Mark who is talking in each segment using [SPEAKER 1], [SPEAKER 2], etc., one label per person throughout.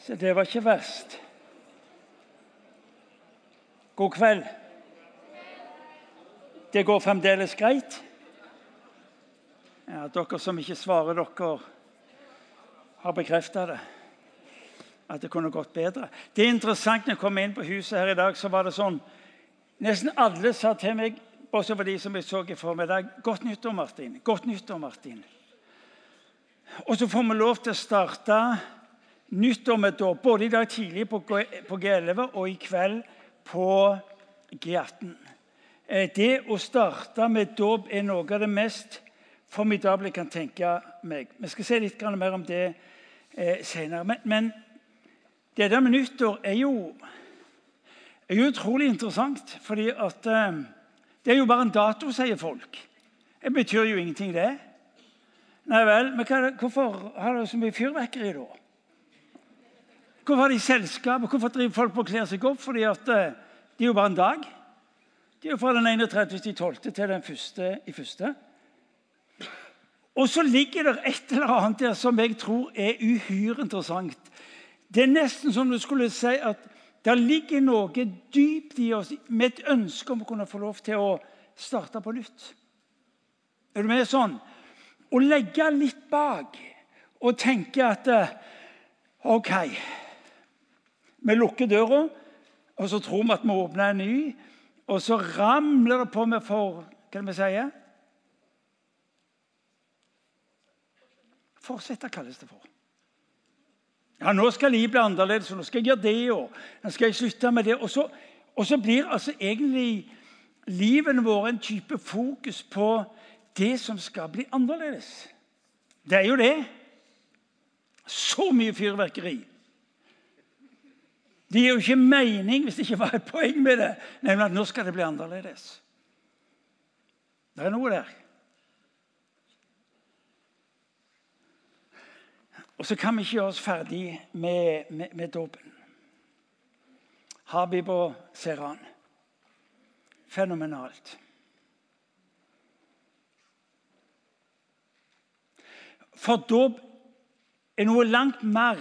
[SPEAKER 1] Så det var ikke verst. God kveld. Det går fremdeles greit? Ja, Dere som ikke svarer, dere har bekrefta det. At det kunne gått bedre. Det er interessant når jeg kom inn på huset her i dag, så var det sånn Nesten alle sa til meg, bortsett fra de som jeg så i formiddag, 'Godt nyttår, Martin.' Godt nyttår, Martin. Og så får vi lov til å starte nyttår et dåp, både i dag tidlig på G11 og i kveld på G18. Eh, det å starte med dåp er noe av det mest formidable jeg kan tenke meg. Vi skal se litt mer om det eh, senere. Men, men det der med nyttår er jo, er jo utrolig interessant. fordi at eh, det er jo bare en dato, sier folk. Det betyr jo ingenting, det. Nei vel, men hva, hvorfor har dere så mye fyrverkeri da? Hvorfor har de selskap? Hvorfor driver folk på å kle seg opp? Fordi at eh, det er jo bare en dag. Det er jo fra den 31.12. til den første i første. Og så ligger det et eller annet der som jeg tror er uhyre interessant. Det er nesten som du skulle si at det ligger noe dypt i oss med et ønske om å kunne få lov til å starte på nytt. Er du med sånn? Å legge litt bak og tenke at eh, OK Vi lukker døra, og så tror vi at vi åpner en ny. Og så ramler det på med for Hva vi sier Fortsette kalles det for. Ja, Nå skal livet bli annerledes, og nå skal jeg gjøre det, og nå skal jeg slutte med det. Og så, og så blir altså egentlig livet vårt en type fokus på det som skal bli annerledes. Det er jo det. Så mye fyrverkeri. Det gir jo ikke mening hvis det ikke var et poeng med det, nemlig at nå skal det bli annerledes. Det er noe der. Og så kan vi ikke gjøre oss ferdig med, med, med dåpen. Habib og Seran. Fenomenalt. For dåp er noe langt mer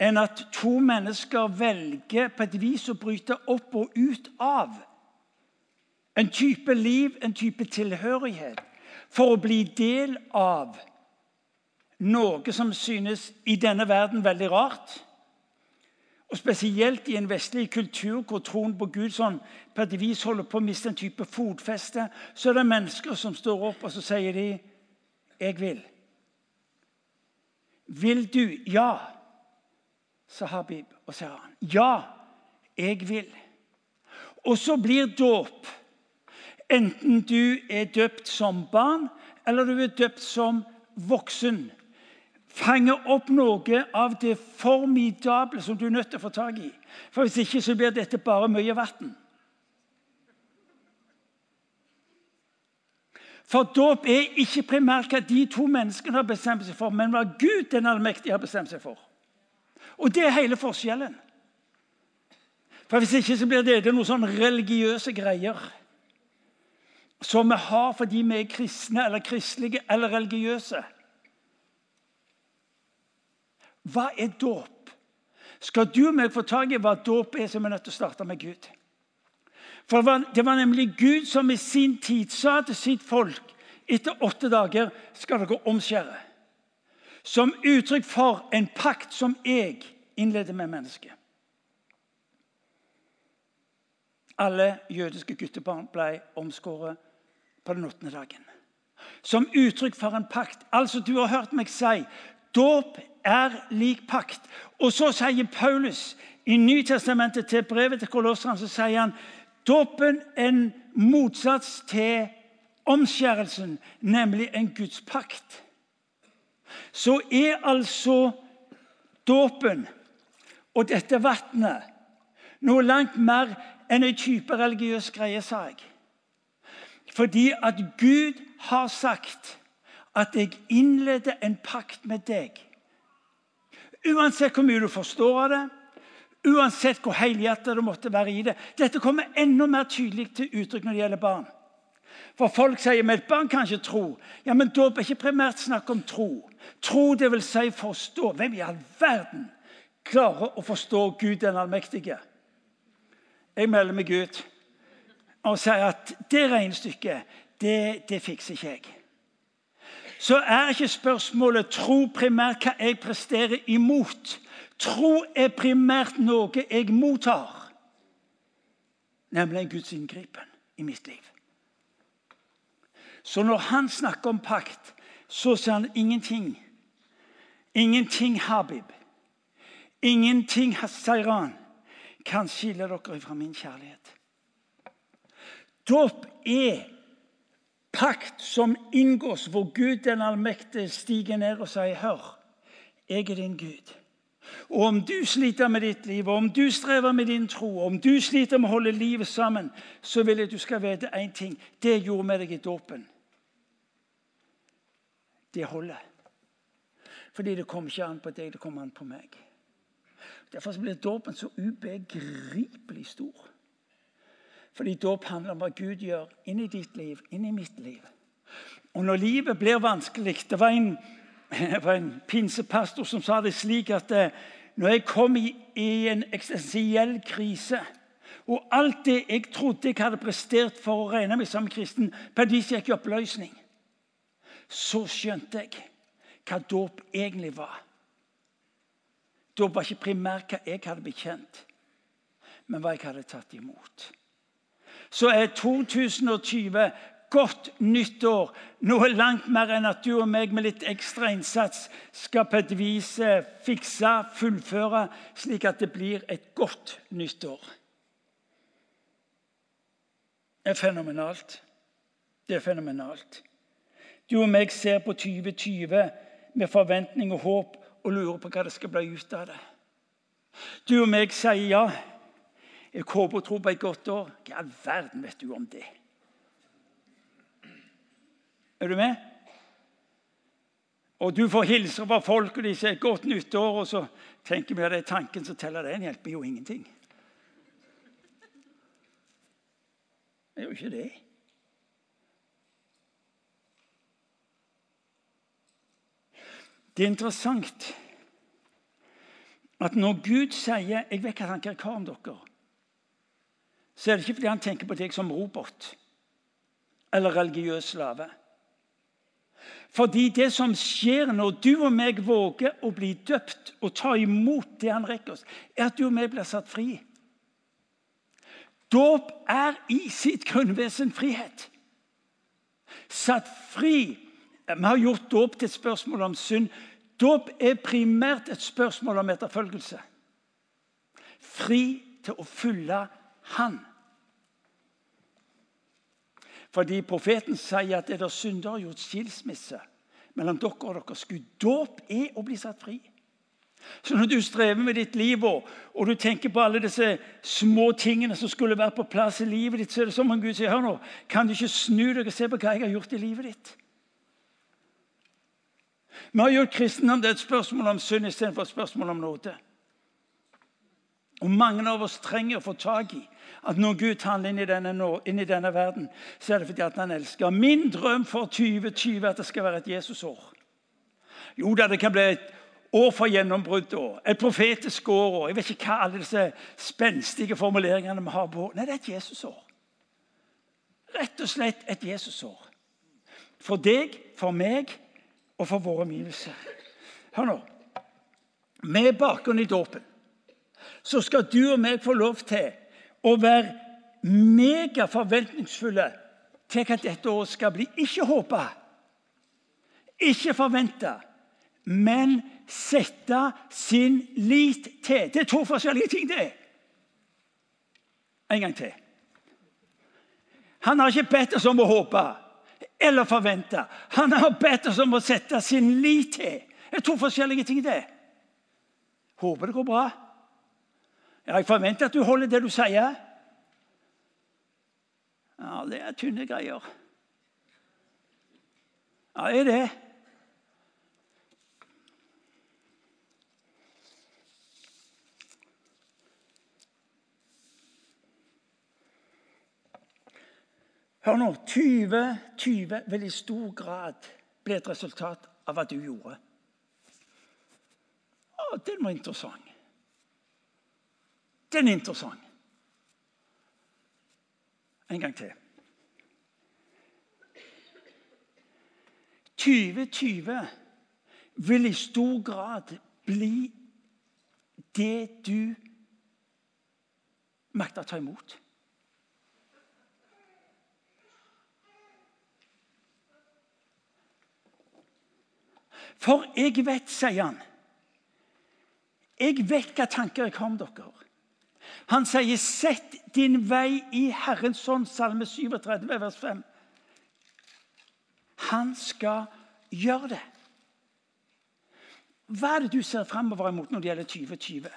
[SPEAKER 1] enn at to mennesker velger på et vis å bryte opp og ut av en type liv, en type tilhørighet, for å bli del av noe som synes i denne verden veldig rart. Og Spesielt i en vestlig kultur hvor troen på Gud sånn, på et vis holder på å miste en type fotfeste, så er det mennesker som står opp og så sier de, 'Jeg vil'. Vil du? Ja sa Habib og Seran. Ja, jeg vil. Og så blir dåp enten du er døpt som barn eller du er døpt som voksen. fange opp noe av det formidable som du er nødt til å få tak i. For Hvis ikke så blir dette bare mye vann. For dåp er ikke primært hva de to menneskene har bestemt seg for, men hva Gud den allmektige har bestemt seg for. Og det er hele forskjellen. For Hvis ikke så blir det, det noen sånn religiøse greier som vi har fordi vi er kristne eller kristelige eller religiøse. Hva er dåp? Skal du og meg få tak i hva dåp er, så er vi nødt til å starte med Gud. For det var nemlig Gud som i sin tid sa til sitt folk etter åtte dager skal dere omskjære som uttrykk for en pakt som jeg innleder med mennesket. Alle jødiske guttebarn ble omskåret på den åttende dagen. Som uttrykk for en pakt. Altså, Du har hørt meg si dåp er lik pakt. Og så sier Paulus i Nytestamentet til brevet til kolosserne så sier han dåpen en motsats til omskjærelsen, nemlig en Guds pakt så er altså dåpen og dette vannet noe langt mer enn en type religiøs greie, sa jeg. Fordi at Gud har sagt at jeg innleder en pakt med deg. Uansett hvor mye du forstår av det, uansett hvor helhjertet du måtte være i det. Dette kommer enda mer tydelig til uttrykk når det gjelder barn. For folk sier at et barn kan ikke tro. Ja, Men dåp er ikke primært snakk om tro. Tro, det vil si forstå. Hvem i all verden klarer å forstå Gud den allmektige. Jeg melder meg ut og sier at det regnestykket, det, det fikser ikke jeg. Så er ikke spørsmålet tro primært hva jeg presterer imot. Tro er primært noe jeg mottar, nemlig en Guds inngripen i mitt liv. Så når han snakker om pakt, så sier han ingenting. Ingenting, Habib. Ingenting, Seiran, kan skille dere fra min kjærlighet. Dåp er pakt som inngås, hvor Gud den allmektige stiger ned og sier, 'Hør, jeg er din Gud.' Og om du sliter med ditt liv, og om du strever med din tro, og om du sliter med å holde livet sammen, så vil jeg at du skal vite én ting. Det gjorde vi deg i dåpen, det holder. Fordi det kommer ikke an på deg, det kommer an på meg. Derfor blir dåpen så ubegripelig stor. Fordi dåp handler om hva Gud gjør inn i ditt liv, inn i mitt liv. Og når livet blir vanskelig Det var en, var en pinsepastor som sa det slik at eh, når jeg kom i, i en eksistensiell krise og alt det jeg trodde jeg hadde prestert for å regne meg som kristen, på et vis gikk i oppløsning, så skjønte jeg hva dåp egentlig var. Dåp var ikke primært hva jeg hadde bekjent, men hva jeg hadde tatt imot så er 2020 godt nyttår. Noe langt mer enn at du og meg med litt ekstra innsats skal på et vis eh, fikse, fullføre, slik at det blir et godt nyttår. Det er fenomenalt. Det er fenomenalt. Du og meg ser på 2020 med forventning og håp og lurer på hva det skal bli ut av det. Du og meg sier ja. Jeg håper og tror på et godt år. Hva i all verden vet du om det? Er du med? Og du får hilser fra folk, og de sier 'godt nyttår', og så tenker vi at det er tanken som teller. Den hjelper jo ingenting. Det er jo ikke det. Det er interessant at når Gud sier 'Jeg vet hva tanker jeg har om dere' så er det ikke fordi han tenker på deg som robot eller religiøs slave. Fordi det som skjer når du og meg våger å bli døpt og ta imot det han rekker oss, er at du og meg blir satt fri. Dåp er i sitt grunnvesen frihet. Satt fri. Vi har gjort dåp til et spørsmål om synd. Dåp er primært et spørsmål om etterfølgelse. Fri til å følge han. Fordi profeten sier at er det synder har gjort skilsmisse mellom dere og deres Gud. Dåp er å bli satt fri. Så når du strever med ditt liv og, og, du tenker på alle disse små tingene som skulle vært på plass i livet ditt, så er det som om Gud sier hør nå, kan du ikke snu deg og se på hva jeg har gjort i livet ditt? Vi har gjort kristendom er et spørsmål om synd istedenfor et spørsmål om nåde. Og Mange av oss trenger å få tak i at når Gud handler inn i denne, inn i denne verden, så er det fordi at han elsker. Min drøm for 2020 er at det skal være et Jesusår. Jo da, det kan bli et år for gjennombrudd og et profetisk år. og Jeg vet ikke hva alle disse spenstige formuleringene vi har på. Nei, det er et Jesusår. Rett og slett et Jesusår. For deg, for meg og for våre omgivelser. Hør nå. Med bakgrunn i dåpen så skal du og meg få lov til å være megaforventningsfulle til at dette året skal bli ikke håpe, ikke forvente, men sette sin lit til. Det er to forskjellige ting, det. En gang til. Han har ikke bedt oss om å håpe eller forvente. Han har bedt oss om å sette sin lit til. Det er to forskjellige ting, det. Håper det går bra. Jeg forventer at du holder det du sier. Ja, det er tynne greier. Ja, det er det. Hør nå. 2020 vil i stor grad bli et resultat av hva du gjorde. Å, den var interessant. Den er interessant. En gang til. 2020 vil i stor grad bli det du makter å ta imot. For jeg vet, sier han Jeg vet hva tanker jeg har om dere. Han sier, 'Sett din vei i Herrens hånd', Salme 37, vers 5. Han skal gjøre det. Hva er det du ser framover imot når det gjelder 2020?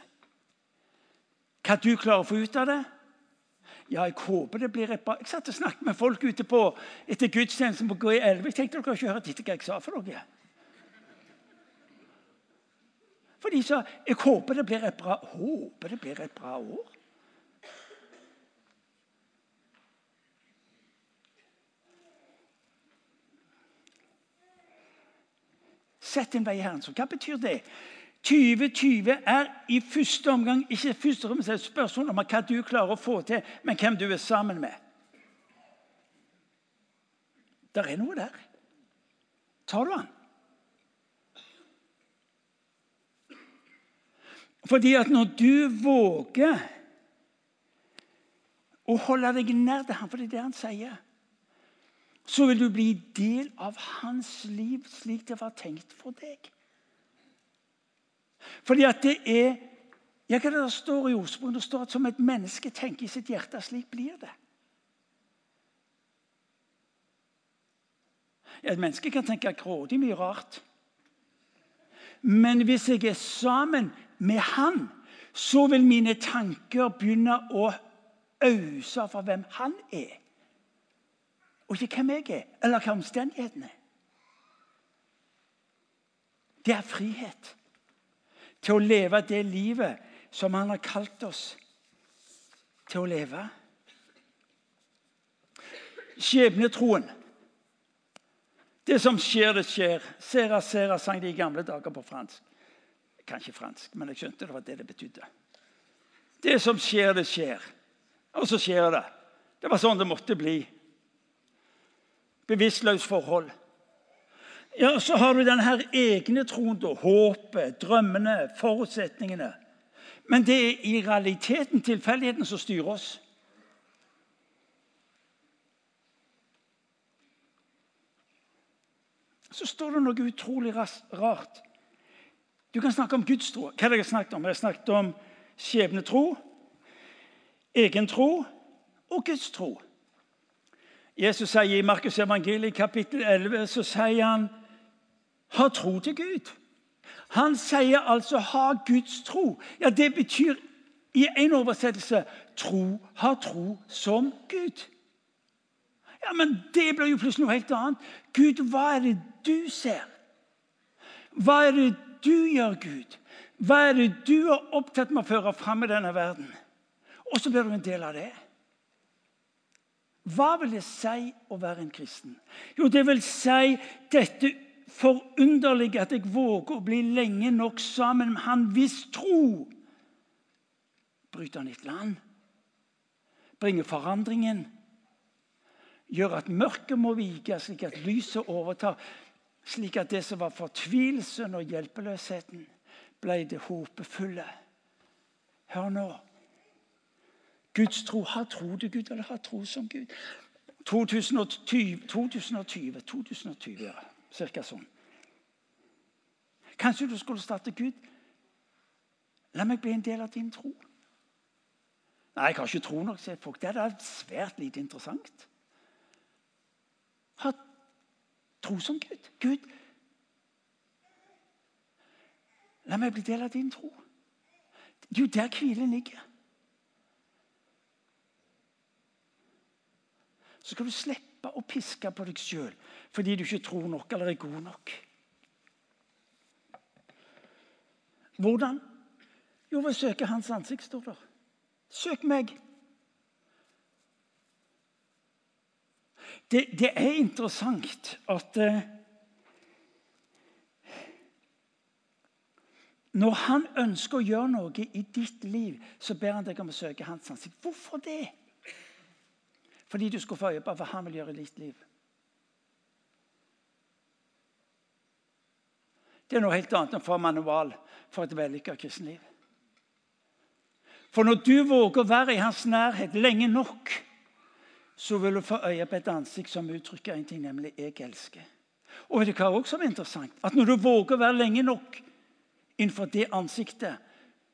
[SPEAKER 1] Hva du klarer å få ut av det? Ja, jeg håper det blir et bra Jeg satt og snakket med folk ute på etter gudstjenesten på G11. Jeg tenkte dere ikke hørte etter hva jeg sa for dere. For de sa jeg håper det blir et bra, håper det blir et bra år. Sett din vei i Herren. Så hva betyr det? 2020 er i første omgang ikke første fremst et spørsmål om hva du klarer å få til, men hvem du er sammen med. Der er noe der. Tar du den? Fordi at når du våger å holde deg nær til ham, for det er det han sier så vil du bli del av hans liv slik det var tenkt for deg. Fordi at det er ja, hva det står i ordspråket? Det står at som et menneske tenker i sitt hjerte, slik blir det. Et menneske kan tenke grådig mye rart. Men hvis jeg er sammen med han, så vil mine tanker begynne å ause for hvem han er og ikke hvem jeg er, eller hva omstendighetene er. Det er frihet til å leve det livet som han har kalt oss til å leve. Skjebnetroen. Det som skjer, det skjer. Sera, sera sang de i gamle dager på fransk. Jeg kan ikke fransk, men jeg skjønte det var det det betydde. Det som skjer, det skjer. Og så skjer det. Det var sånn det måtte bli bevisstløst forhold. Ja, Så har du denne egne troen, da, håpet, drømmene, forutsetningene. Men det er i realiteten tilfeldigheten som styrer oss. Så står det noe utrolig rart. Du kan snakke om gudstro. Hva er det jeg har snakket om? Jeg har snakket om skjebnetro, egen tro og Guds tro. Jesus sier i Markus evangeliet kapittel 11 så sier han ha tro til Gud. Han sier altså 'ha Guds tro'. Ja, Det betyr i en oversettelse 'tro, ha tro som Gud'. Ja, Men det blir jo plutselig noe helt annet. Gud, hva er det du ser? Hva er det du gjør, Gud? Hva er det du er opptatt med å føre fram i denne verden? Og så blir du en del av det. Hva vil det si å være en kristen? Jo, det vil si dette forunderlige at jeg våger å bli lenge nok sammen med Han hvis tro bryter nytt land, bringer forandringen, gjør at mørket må vike, slik at lyset overtar, slik at det som var fortvilelsen og hjelpeløsheten, ble det håpefulle. Hør nå. Guds tro. Har tro til Gud, eller har tro som Gud. 2020, 2020, 2020 ja. Cirka sånn. Kanskje du skulle starte Gud. La meg bli en del av din tro. Nei, jeg har ikke tro nok, sier folk. Det er svært lite interessant. Ha tro som Gud. Gud, la meg bli del av din tro. Det er jo der hvilen ligger. så skal du slippe å piske på deg sjøl fordi du ikke tror nok eller er god nok. Hvordan? Jo, ved å søke Hans ansikt, står det. Søk meg. Det, det er interessant at eh, Når han ønsker å gjøre noe i ditt liv, så ber han deg om å søke hans ansikt. Hvorfor det? Fordi du skal få øye på hva han vil gjøre i ditt liv. Det er noe helt annet enn å få manual for et vellykka kristenliv. For når du våger å være i hans nærhet lenge nok, så vil du få øye på et ansikt som uttrykker en ting, nemlig 'jeg elsker'. Og vet du hva også er interessant? At Når du våger å være lenge nok innenfor det ansiktet,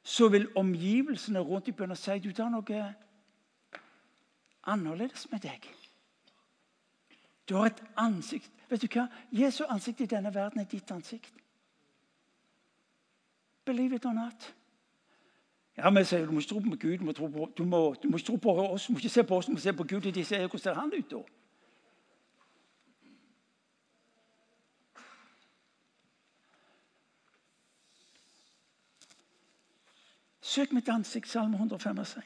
[SPEAKER 1] så vil omgivelsene rundt begynne å si du, er noe annerledes med deg. Du har et ansikt. Vet du hva? Jesu ansikt i denne verden er ditt ansikt. Believe it or not. Ja, men sier, Du må ikke tro på Gud, du må, på, du må, du må ikke tro på oss, du må ikke se på oss, du må se på Gud. Og de sier, Hvordan ser han ut da? Søk mitt ansikt, Salme 105.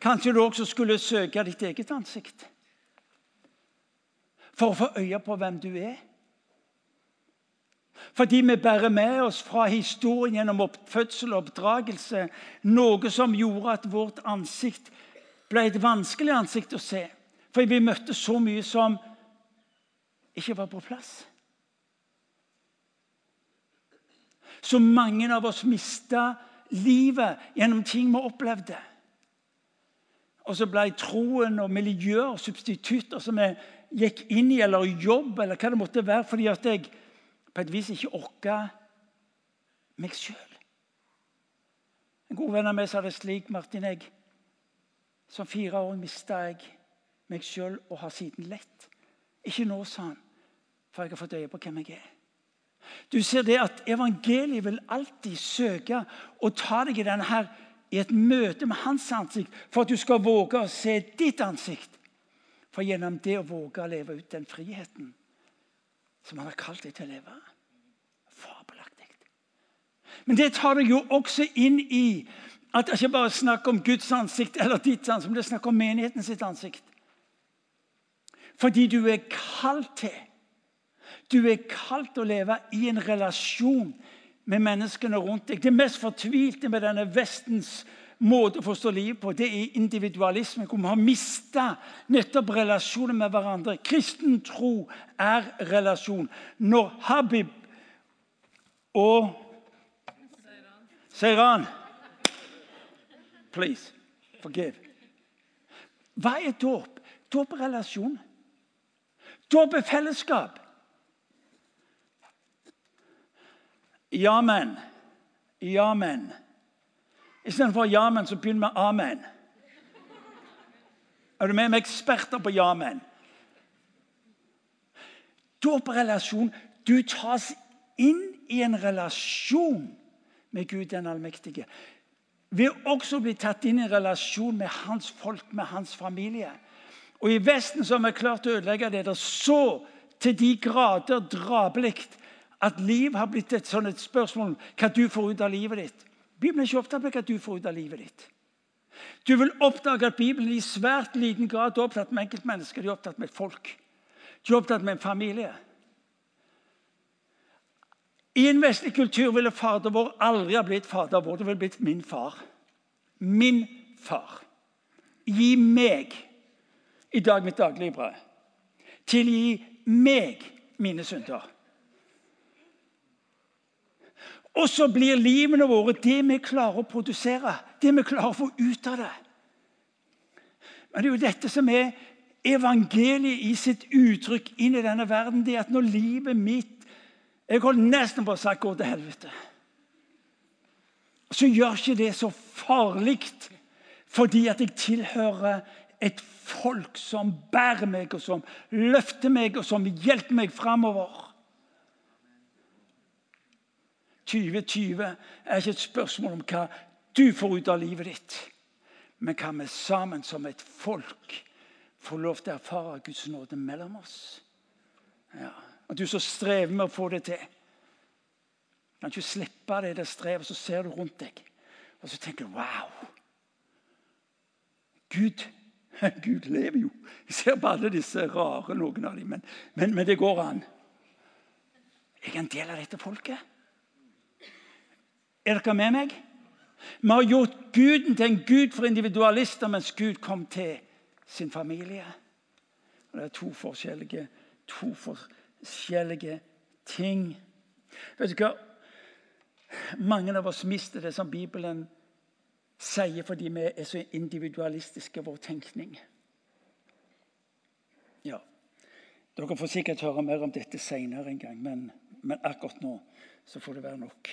[SPEAKER 1] Kanskje du også skulle søke ditt eget ansikt for å få øye på hvem du er? Fordi vi bærer med oss fra historien gjennom oppfødsel og oppdragelse noe som gjorde at vårt ansikt ble et vanskelig ansikt å se. For vi møtte så mye som ikke var på plass. Så mange av oss mista livet gjennom ting vi opplevde. Og så ble troen og miljøer substitutter som vi gikk inn i, eller jobb, eller hva det måtte være, fordi at jeg på et vis ikke orka meg sjøl. En god venn av meg sa det slik, Martin jeg, Som fireåring mista jeg meg sjøl og har siden lett. Ikke nå, sa han, for jeg har fått øye på hvem jeg er. Du ser det at Evangeliet vil alltid søke å ta deg i denne her, i et møte med hans ansikt for at du skal våge å se ditt ansikt. For gjennom det å våge å leve ut den friheten som han har kalt deg til å leve. Fabelaktig. Men det tar deg jo også inn i at det ikke bare er snakk om Guds ansikt eller ditt ansikt, men det er snakk om menigheten sitt ansikt. Fordi du er kalt til Du er kalt til å leve i en relasjon med menneskene rundt deg. Det mest fortvilte med denne Vestens måte å forstå livet på, det er individualisme. Hvor vi har mista nettopp relasjoner med hverandre. Kristen tro er relasjon. Når Habib og Seiran Please, forgive. Hva er dåp? Dåp er relasjon. Dåp er fellesskap. Ja, men. Ja, men. Istedenfor ja-men, så begynn med amen. Er du med? Vi er eksperter på ja-men. Dåprelasjon Du tas inn i en relasjon med Gud den allmektige. Ved også bli tatt inn i en relasjon med hans folk, med hans familie. Og I Vesten så har vi klart å ødelegge det der så til de grader drapelig at liv har blitt et sånn et spørsmål hva du får ut av livet ditt. Bibelen er ikke opptatt med hva du får ut av livet ditt. Du vil oppdage at Bibelen i svært liten grad er opptatt med enkeltmennesker. De er opptatt med folk. De er opptatt med en familie. I en vestlig kultur ville Fader vår aldri ha blitt Fader vår. Det ville blitt min far. Min far. Gi meg i dag mitt daglige brød. Tilgi meg mine synder. Og så blir livene våre det vi klarer å produsere, det vi klarer å få ut av det. Men det er jo dette som er evangeliet i sitt uttrykk inn i denne verden. det at når livet mitt Jeg holdt nesten på å si går til helvete'. Så gjør ikke det så farlig fordi at jeg tilhører et folk som bærer meg, og som løfter meg, og som hjelper meg framover. 2020 er ikke et spørsmål om hva du får ut av livet ditt, men hva vi sammen som et folk får lov til å erfare Guds nåde mellom oss. Ja. Og du som strever med å få det til. Kan ikke slippe det der strevet, så ser du rundt deg og så tenker du wow. Gud, Gud lever jo. Jeg ser på alle disse rare, noen av dem, men, men, men det går an. Jeg er en del av dette folket. Er dere med meg? Vi har gjort Guden til en gud for individualister, mens Gud kom til sin familie. Og Det er to forskjellige, to forskjellige ting. Vet du hva? Mange av oss mister det som Bibelen sier, fordi vi er så individualistiske i vår tenkning. Ja. Dere får sikkert høre mer om dette seinere en gang, men, men akkurat nå så får det være nok.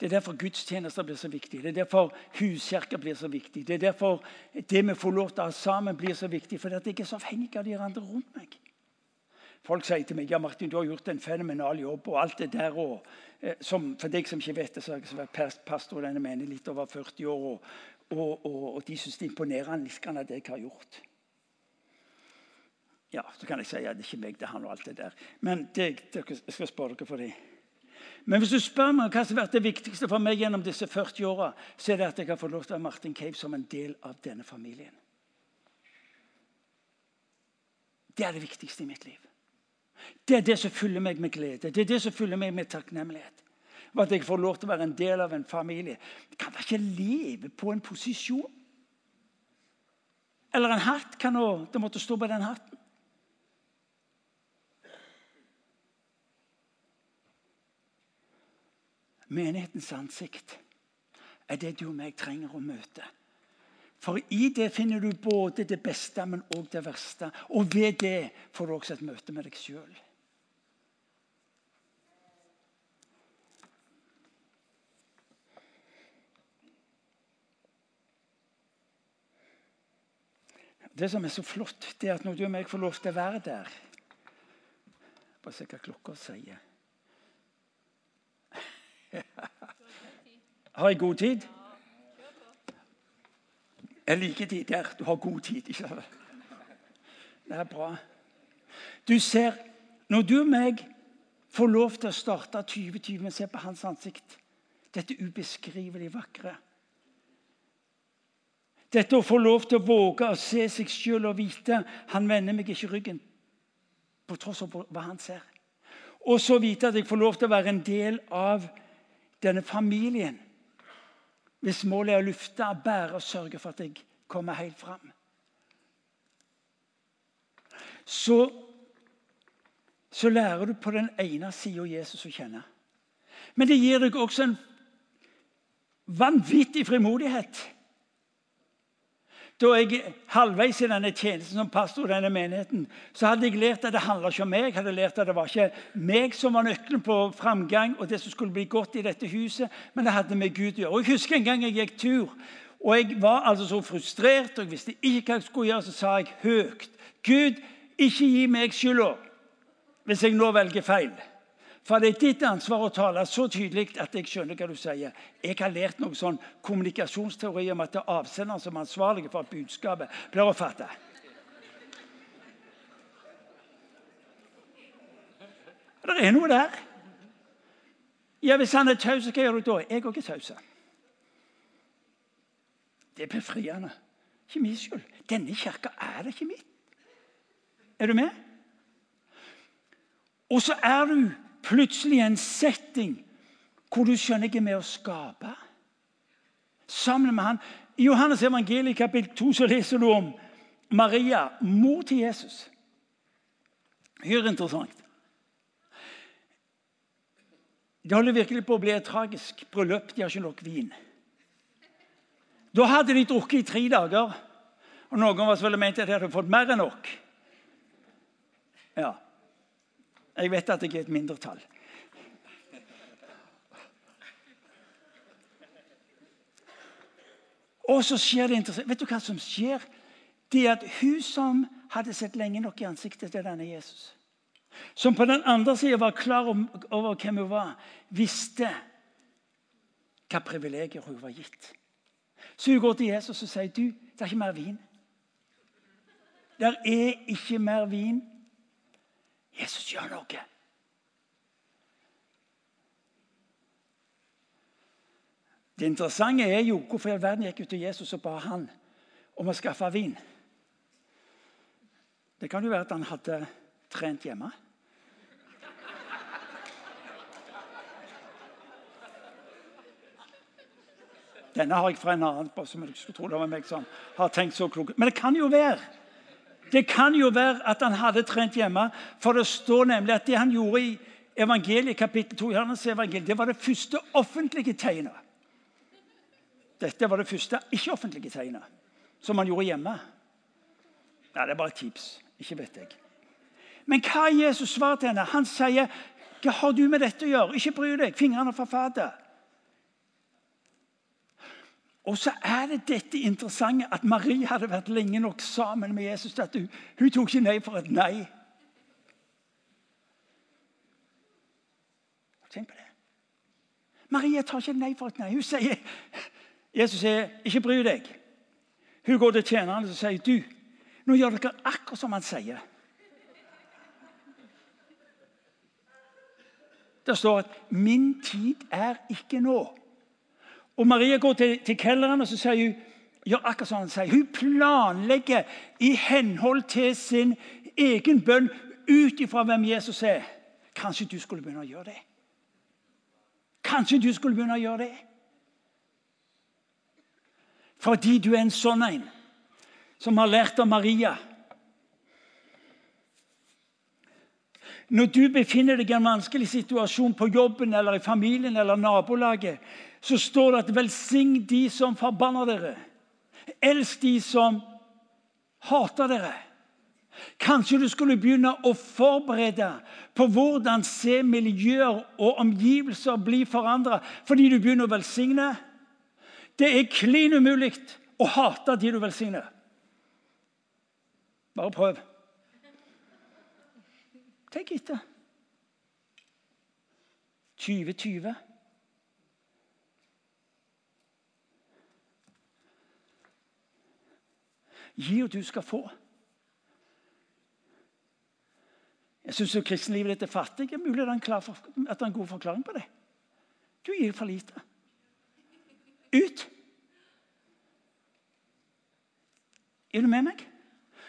[SPEAKER 1] Det er derfor gudstjenester blir så viktig. Det er derfor huskirker blir så viktig. Det er derfor det vi får lov til å ha sammen, blir så viktig. For jeg er så avhengig av de andre rundt meg. Folk sier til meg ja Martin, du har gjort en fenomenal jobb. og alt det der. Og, eh, som, for deg som ikke vet det, så har jeg vært pastor i denne menigheten litt over 40 år. Og, og, og, de syns det er imponerende det jeg har gjort. Ja, Så kan jeg si at ja, det er ikke meg, det er han og alt det der. Men det, jeg skal spørre dere for det. Men hvis du spør meg hva som har vært det viktigste for meg gjennom disse 40 åra, så er det at jeg har fått lov til å være Martin Cave som en del av denne familien. Det er det viktigste i mitt liv. Det er det som fyller meg med glede. Det er det som fyller meg med takknemlighet. For at jeg får lov til å være en del av en familie. Jeg kan da ikke leve på en posisjon. Eller en hatt. Kan det måtte stå på den hatten. Menighetens ansikt er det du og meg trenger å møte. For i det finner du både det beste, men òg det verste. Og ved det får du også et møte med deg sjøl. Det som er så flott, det er at når du og meg får lov til å være der Bare se hva klokka sier. Har jeg god tid? Jeg liker de der. Du har god tid. ikke sant? Det er bra. Du ser, Når du og meg får lov til å starte 2020 med å se på hans ansikt Dette ubeskrivelig vakre. Dette å få lov til å våge å se seg sjøl og vite han vender meg ikke ryggen, på tross av hva han ser. Og så vite at jeg får lov til å være en del av denne familien hvis målet er å lufte, bære og sørge for at jeg kommer helt fram. Så, så lærer du på den ene sida Jesus å kjenne. Men det gir deg også en vanvittig frimodighet da jeg halvveis i denne tjenesten som pastor i denne menigheten, så hadde jeg lært at det handla ikke om meg. Jeg hadde lært at Det var ikke meg som var nøkkelen på framgang og det som skulle bli godt i dette huset, men det hadde med Gud å gjøre. Og Jeg husker en gang jeg gikk tur, og jeg var altså så frustrert og jeg visste ikke hva jeg skulle gjøre. Så sa jeg høyt Gud, ikke gi meg skylda hvis jeg nå velger feil. For det er ditt ansvar å tale så tydelig at jeg skjønner hva du sier. Jeg har lært noe sånn kommunikasjonsteori om at det er avsenderen som er ansvarlig for at budskapet blir oppfatta. Det er noe der. Ja, Hvis han er taus, hva gjør du da? Jeg òg er taus. Det er befriende. Ikke min skyld. Denne kirka er det ikke mitt. Er du med? Og så er du plutselig en setting hvor du skjønner ikke med å skape. Sammen med han. I Johannes evangeliet kapittel 2 så leser du om Maria, mor til Jesus. Hyre interessant. Det holder virkelig på å bli et tragisk bryllup. De har ikke nok vin. Da hadde de drukket i tre dager. Og Noen oss ville ment at de hadde fått mer enn nok. Ja, jeg vet at jeg er et mindretall. Og så skjer det interessant. Vet du hva som skjer? Det at hun som hadde sett lenge nok i ansiktet til denne Jesus, som på den andre sida var klar over hvem hun var, visste hva privilegier hun var gitt. Så hun går til Jesus og sier du, det er ikke mer vin. Det er ikke mer vin. Jesus gjør noe. Det interessante er jo hvorfor i all verden gikk ut til Jesus og ba han om å skaffe vin. Det kan jo være at han hadde trent hjemme. Denne har jeg fra en annen som jeg skulle tro det var meg som har tenkt så klok. Men det kan jo være det kan jo være at han hadde trent hjemme. For det står nemlig at det han gjorde i evangeliet, kapittel 2, evangeliet, det var det første offentlige tegnet. Dette var det første ikke-offentlige tegnet som han gjorde hjemme. Nei, Det er bare et tips. Ikke vet jeg. Men hva er Jesus svar til henne? Han sier, 'Hva har du med dette å gjøre?' Ikke bry deg. Fingrene fra fatet. Og så er det dette interessante at Marie hadde vært lenge nok sammen med Jesus at hun, hun tok ikke nei for et nei. Tenk på det. Marie tar ikke nei for et nei. Hun sier, Jesus sier, 'Ikke bry deg'. Hun går til tjeneren og sier, 'Du, nå gjør dere akkurat som han sier.' Det står at 'min tid er ikke nå'. Og Maria går til, til kelneren og så sier hun, gjør akkurat som han sier. Hun planlegger i henhold til sin egen bønn ut ifra hvem Jesus er. Kanskje du skulle begynne å gjøre det? Kanskje du skulle begynne å gjøre det? Fordi du er en sånn en som har lært av Maria. Når du befinner deg i en vanskelig situasjon på jobben eller i familien eller nabolaget, så står det at 'velsign de som forbanner dere'. Elsk de som hater dere. Kanskje du skulle begynne å forberede på hvordan se miljøer og omgivelser bli forandra fordi du begynner å velsigne. Det er klin umulig å hate de du velsigner. Bare prøv. Tenk etter. 2020. Gi og du skal få. Jeg syns kristenlivet ditt er fattig. Det er mulig at det er en god forklaring på det. Du gir for lite. Ut! Er du med meg?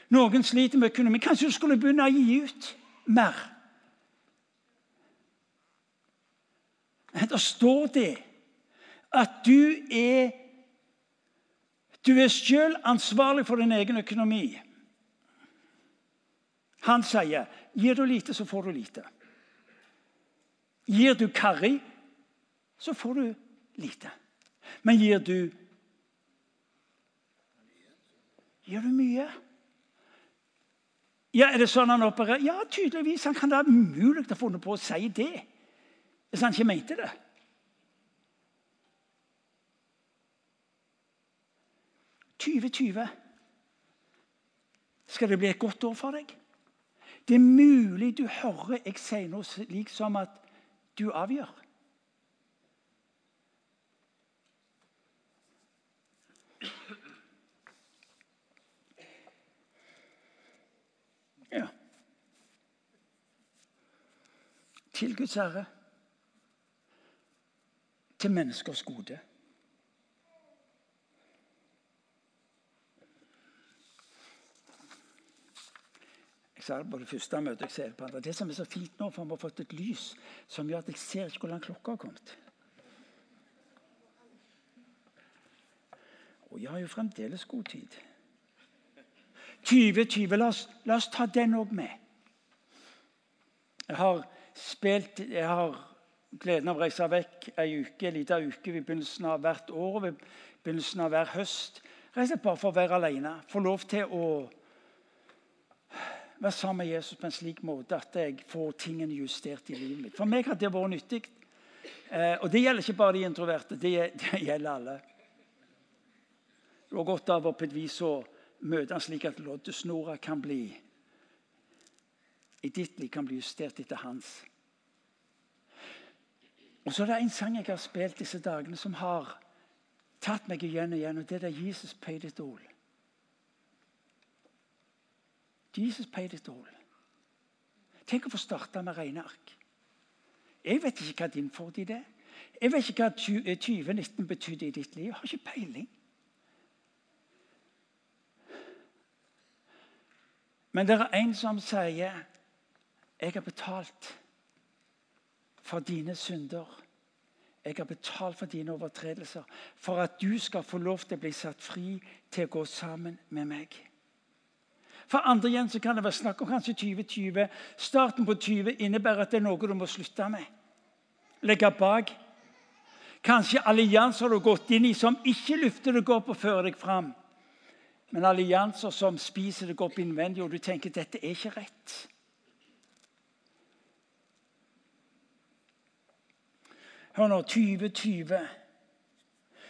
[SPEAKER 1] Noen sliter med økonomi. Kanskje du skulle begynne å gi ut mer? Da står det at du er Du er selv ansvarlig for din egen økonomi. Han sier, 'Gir du lite, så får du lite'. Gir du karrig, så får du lite. Men gir du Gir du mye? Ja, Er det sånn han opererer? Ja, tydeligvis. Han kan da umulig ha funnet på å si det hvis han ikke mente det. «2020. Skal det bli et godt år for deg? Det er mulig du hører jeg sier noe slik som at du avgjør. Ja. Til Guds ære. Til menneskers gode. Jeg sa det på det første møtet jeg ser på andre. Det som er så fint nå, for vi har fått et lys som gjør at jeg ser ikke hvor langt klokka har kommet. Og jeg har jo fremdeles god tid. 2020. La la oss ta den òg med. Jeg har spilt Jeg har gleden av å reise vekk ei uke, en liten uke ved begynnelsen av hvert år og ved begynnelsen av hver høst. Reise bare for å være alene. Få lov til å være sammen med Jesus på en slik måte at jeg får tingene justert i livet mitt. For meg har det vært nyttig. Eh, og det gjelder ikke bare de introverte. Det, det gjelder alle. Du har godt av å på et vis å møte han slik at loddesnora kan bli i ditt liv kan bli justert etter hans. Og så er det en sang jeg har spilt disse dagene, som har tatt meg igjen og igjen. og Det er 'Jesus paid it all'. Jesus paid it all. Tenk å få starte med rene ark. Jeg vet ikke hva din fordel er. Jeg vet ikke hva 2019 betydde i ditt liv. Jeg har ikke peiling. Men det er en som sier 'Jeg har betalt for dine synder'. Jeg har betalt for dine overtredelser, for at du skal få lov til å bli satt fri til å gå sammen med meg. For andre igjen så kan det være snakk om kanskje 2020. Starten på 20 innebærer at det er noe du må slutte med. Legge bak. Kanskje allianser du har gått inn i som ikke løfter deg opp og fører deg fram. Men allianser som spiser deg opp innvendig, og du tenker dette er ikke rett. Hør nå, 2020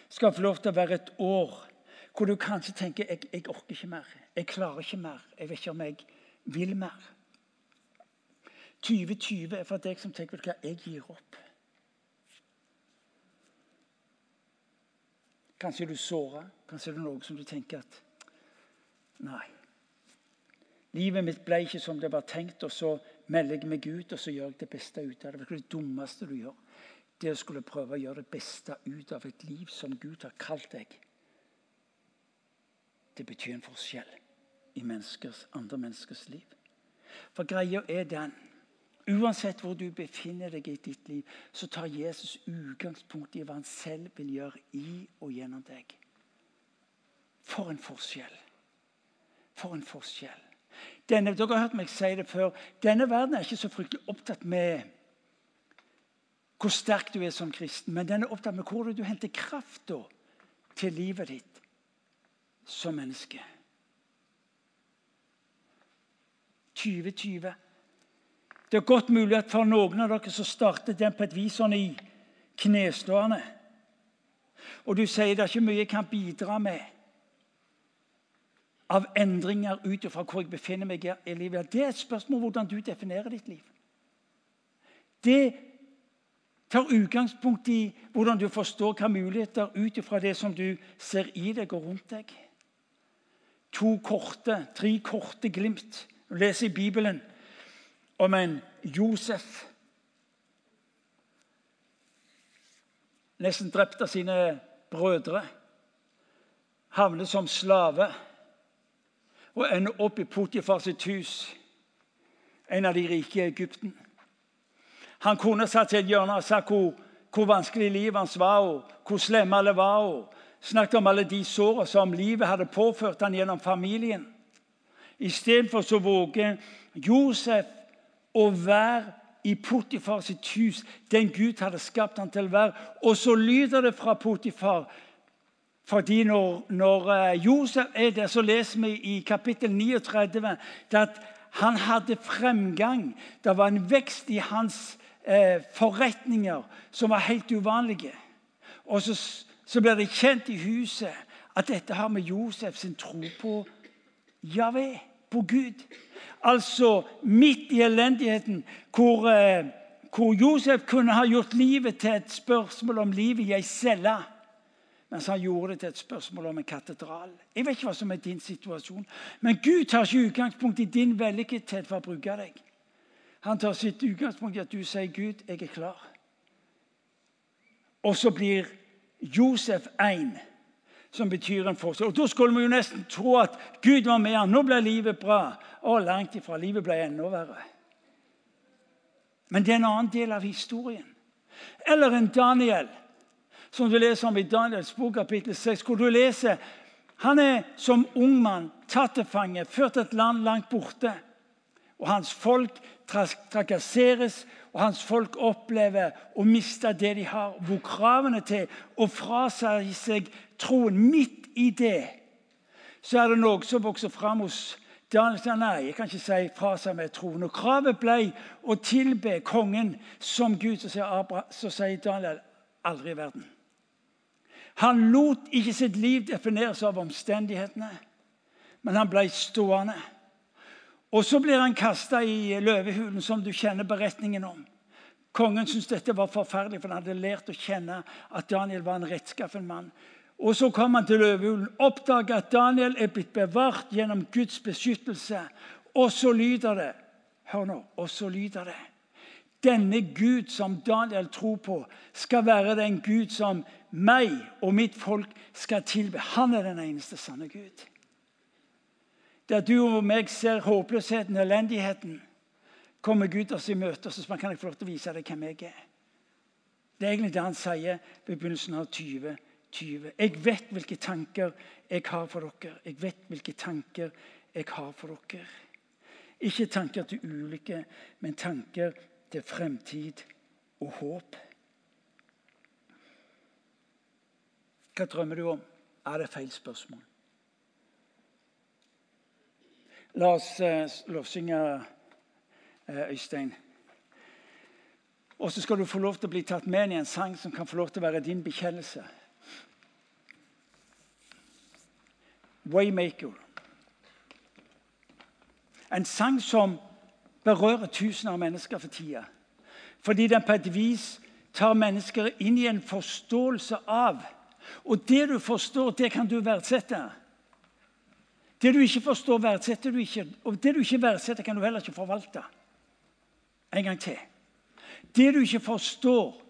[SPEAKER 1] skal få lov til å være et år hvor du kanskje tenker jeg, jeg orker ikke mer. Jeg klarer ikke mer. Jeg vet ikke om jeg vil mer. 2020 er for deg som tenker hva, jeg gir opp. Kanskje er du såra. Kanskje er det noe som du tenker at Nei. Livet mitt ble ikke som det var tenkt, og så melder jeg meg ut og så gjør jeg det beste ut av det. Det er det dummeste du gjør det å skulle prøve å gjøre det beste ut av et liv som Gud har kalt deg, det betyr en forskjell i menneskers, andre menneskers liv. For greia er den Uansett hvor du befinner deg i ditt liv, så tar Jesus utgangspunkt i hva han selv vil gjøre i og gjennom deg. For en forskjell. For en forskjell. Denne, dere har hørt meg si det før. Denne verden er ikke så fryktelig opptatt med hvor sterk du er som kristen, men den er opptatt med hvor du henter kraft til livet ditt som menneske. 2020. Det er godt mulig at for noen av dere så starter den på et vis sånn i knestående. Og du sier det er ikke mye jeg kan bidra med av endringer ut fra hvor jeg befinner meg i livet. Det er et spørsmål om hvordan du definerer ditt liv. Det tar utgangspunkt i hvordan du forstår hva muligheter ut ifra det som du ser i deg og rundt deg. To korte, tre korte glimt. Du leser i Bibelen om en Josef. Nesten drept av sine brødre. Havner som slave og ender opp i Potifars hus, en av de rike i Egypten. Han kunne satt seg i et hjørne og sagt hvor, hvor, vanskelig livet hans var, og hvor slemme alle var. og Snakket om alle de sårene som livet hadde påført han gjennom familien. Istedenfor så våger Josef å være i Potifar sitt hus, den Gud hadde skapt han til å være. Og så lyder det fra Potifar. Fordi når, når eh, Josef er der, så leser vi i kapittel 39 at han hadde fremgang. Det var en vekst i hans eh, forretninger som var helt uvanlige. Og så, så blir det kjent i huset at dette har med Josef sin tro på Javé, på Gud. Altså midt i elendigheten, hvor, eh, hvor Josef kunne ha gjort livet til et spørsmål om livet i ei celle. Mens han gjorde det til et spørsmål om en katedral. Jeg vet ikke hva som er din situasjon, Men Gud tar ikke utgangspunkt i din vellykkethet for å bruke deg. Han tar sitt utgangspunkt i at du sier, 'Gud, jeg er klar'. Og så blir Josef én, som betyr en forskjell. Og Da skulle vi jo nesten tro at Gud var med han. Nå ble livet bra. Å, langt ifra. Livet ble enda verre. Men det er en annen del av historien. Eller en Daniel, som du leser om i Daniels bok, kapittel 6, hvor du leser han er som ung mann tatt til fange, ført til et land langt borte. Og hans folk trakasseres, og hans folk opplever å miste det de har. Hvor kravene til å frasi seg troen midt i det, så er det noe som vokser fram hos Daniel sier nei, jeg kan ikke si fra seg med troen. Og kravet ble å tilbe kongen som Gud. Så sier, Abra, så sier Daniel aldri i verden. Han lot ikke sitt liv defineres av omstendighetene, men han ble stående. Og så blir han kasta i løvehulen, som du kjenner beretningen om. Kongen syntes dette var forferdelig, for han hadde lært å kjenne at Daniel var en rettskaffen mann. Og Så kom han til løvehulen, oppdaga at Daniel er blitt bevart gjennom Guds beskyttelse. Og så lyder det Hør nå. Og så lyder det Denne Gud som Daniel tror på, skal være den Gud som meg og mitt folk skal tilbe. Han er den eneste sanne Gud der du og meg ser håpløsheten og elendigheten, kommer Gud oss i møte så kan jeg få lov til å vise deg hvem jeg er. Det er egentlig det han sier ved begynnelsen av 2020. Jeg vet hvilke tanker jeg har for dere. Jeg vet hvilke tanker jeg har for dere. Ikke tanker til ulykke, men tanker til fremtid og håp. Hva drømmer du om? Er det feil spørsmål? La oss uh, lovsynge uh, Øystein. Og så skal du få lov til å bli tatt med i en sang som kan få lov til å være din bekjennelse. Waymaker. En sang som berører tusener av mennesker for tida. Fordi den på et vis tar mennesker inn i en forståelse av Og det du forstår, det kan du verdsette. Det du ikke forstår, verdsetter du ikke. Og det du ikke verdsetter, kan du heller ikke forvalte. En gang til. Det du ikke forstår,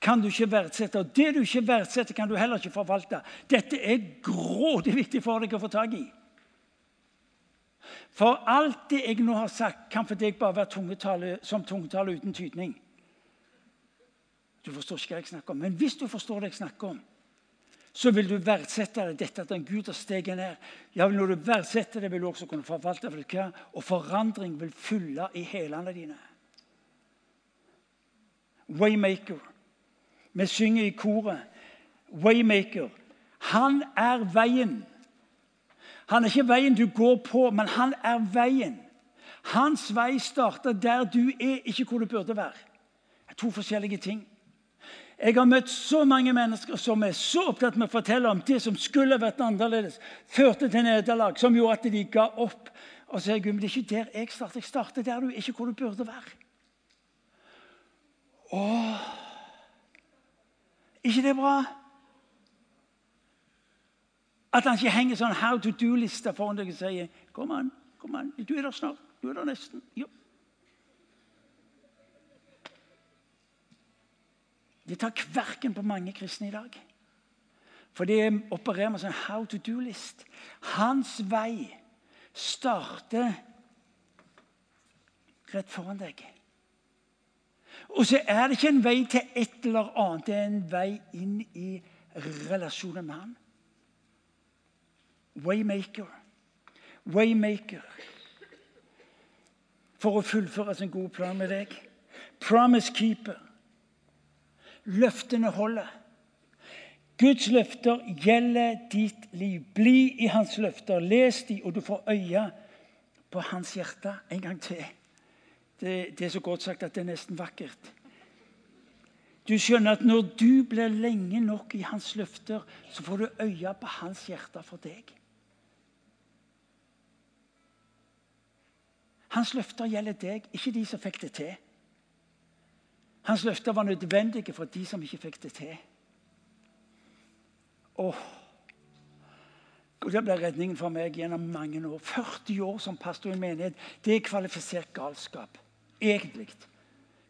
[SPEAKER 1] kan du ikke verdsette. Og det du ikke verdsetter, kan du heller ikke forvalte. Dette er grådig viktig for deg å få tak i. For alt det jeg nå har sagt, kan for deg bare være tungetale, som tungetale uten tydning. Du forstår ikke hva jeg snakker om. Men hvis du forstår det jeg snakker om, så vil du verdsette det, dette at en Gud har steget ned. Ja, Når du verdsetter det, vil du også kunne forvalte det. Og forandring vil fylle i hælene dine. Waymaker. Vi synger i koret. Waymaker. Han er veien. Han er ikke veien du går på, men han er veien. Hans vei starter der du er, ikke hvor du burde være. Det er to forskjellige ting. Jeg har møtt så mange mennesker som er så opptatt med å fortelle om det som skulle vært annerledes, førte til nederlag, som gjorde at de ga opp. Og så sier Gud, men det er ikke der jeg starter. Jeg starter der du er, ikke hvor du burde være. Åh, ikke det bra? At han ikke henger sånn how to do-liste foran deg og sier Kom an, kom an, du er der snart. Du er der nesten. Jo. Det tar kverken på mange kristne i dag. For de opererer med sånn how to do-list. Hans vei starter rett foran deg. Og så er det ikke en vei til et eller annet. Det er en vei inn i relasjonen med han. Waymaker. Waymaker. For å fullføre sin gode plan med deg. Promise keeper. Løftene holder. Guds løfter gjelder ditt liv. Bli i hans løfter. Les de, og du får øye på hans hjerte en gang til. Det, det, er så godt sagt at det er nesten vakkert. Du skjønner at når du blir lenge nok i hans løfter, så får du øye på hans hjerte for deg. Hans løfter gjelder deg, ikke de som fikk det til. Hans løfter var nødvendige for de som ikke fikk det til. Åh, det ble redningen for meg gjennom mange år. 40 år som pastor i en menighet. Det er kvalifisert galskap egentlig?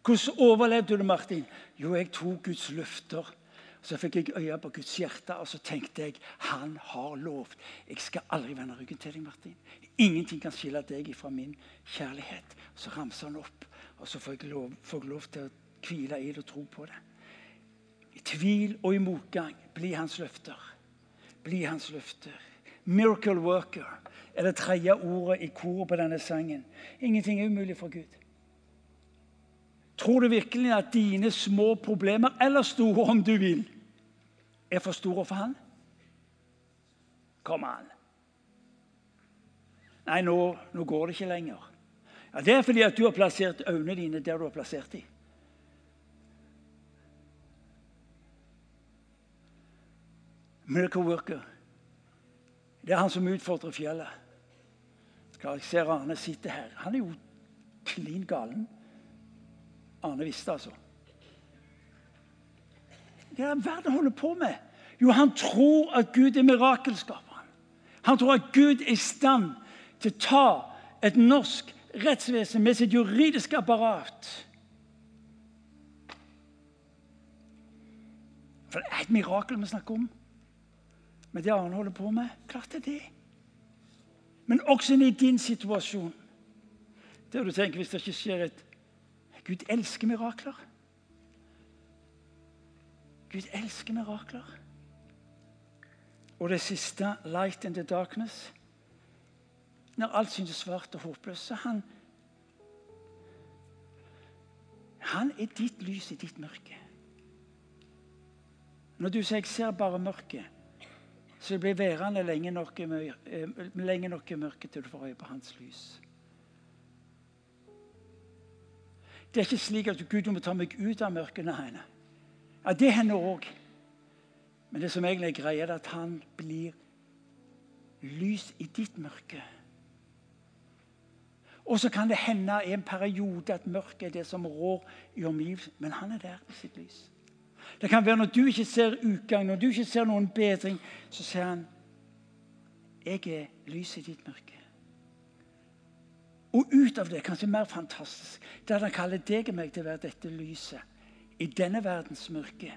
[SPEAKER 1] Hvordan overlevde du, det, Martin? Jo, jeg tok Guds løfter. Så fikk jeg øye på Guds hjerte, og så tenkte jeg han har lovt. Jeg skal aldri vende ryggen til deg, Martin. Ingenting kan skille deg fra min kjærlighet. Så ramser han opp, og så får jeg lov, får jeg lov til å hvile i det og tro på det. I tvil og i motgang bli hans løfter. Bli hans løfter. Miracle worker er det tredje ordet i koret på denne sangen. Ingenting er umulig for Gud. Tror du virkelig at dine små problemer, eller store om du vil, er for store for han? Kom an. Nei, nå, nå går det ikke lenger. Ja, Det er fordi at du har plassert øynene dine der du har plassert dem. Miracle worker. Det er han som utfordrer fjellet. Ser Arne sitte her. Han er jo klin galen. Arne visste, altså. Hva er verden holder på med? Jo, han tror at Gud er mirakelskaperen. Han tror at Gud er i stand til å ta et norsk rettsvesen med sitt juridiske apparat For det er et mirakel vi snakker om. Men det Arne holder på med, klart det er det. Men også i din situasjon, der du tenker hvis det ikke skjer et Gud elsker mirakler. Gud elsker mirakler. Og det siste, 'light in the darkness'. Når alt synes svart og håpløst, så han Han er ditt lys i ditt mørke. Når du sier 'jeg ser bare mørket', så blir værende lenge nok, eh, lenge nok i mørket til du får øye på hans lys. Det er ikke slik at Gud må ta meg ut av mørket. Nei. Ja, det hender òg. Men det som egentlig er greia, er at han blir lys i ditt mørke. Og så kan det hende i en periode at mørket er det som rår i omgivelsene. Men han er der i sitt lys. Det kan være når du ikke ser utgang, når du ikke ser noen bedring, så sier han jeg er lyset i ditt mørke. Og ut av det, kanskje mer fantastisk, det er han kaller deg og meg til å være dette lyset i denne verdens mørke.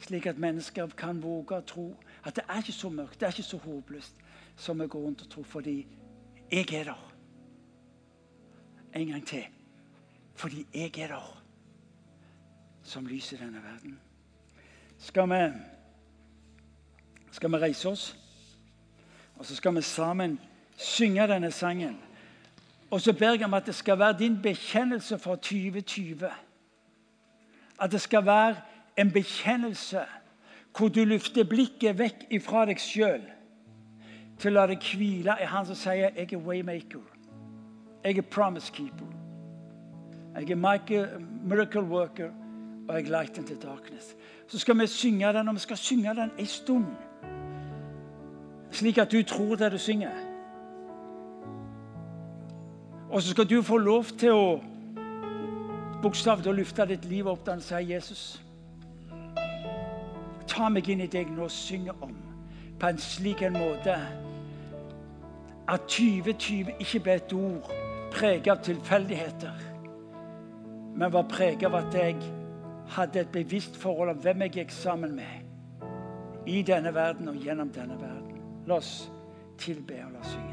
[SPEAKER 1] Slik at mennesker kan våge å tro at det er ikke så mørkt, det er ikke så håpløst som vi går rundt og tror, fordi jeg er der. En gang til. Fordi jeg er der som lyset i denne verden. Skal vi, skal vi reise oss, og så skal vi sammen synge denne sangen. Og så ber jeg om at det skal være din bekjennelse for 2020. At det skal være en bekjennelse hvor du løfter blikket vekk ifra deg sjøl til å la det hvile i Han som sier 'Jeg er waymaker'. Jeg er promise keeper. Jeg er miracle worker, og jeg light into darkness. Så skal vi synge den, og vi skal synge den en stund. Slik at du tror det du synger. Og så skal du få lov til å bokstavelig løfte ditt liv opp da han sier Jesus. Ta meg inn i deg nå og synge om på en slik en måte at 2020 ikke ble et ord preget av tilfeldigheter, men var preget av at jeg hadde et bevisst forhold om hvem jeg gikk sammen med i denne verden og gjennom denne verden. La oss tilbe og la oss synge.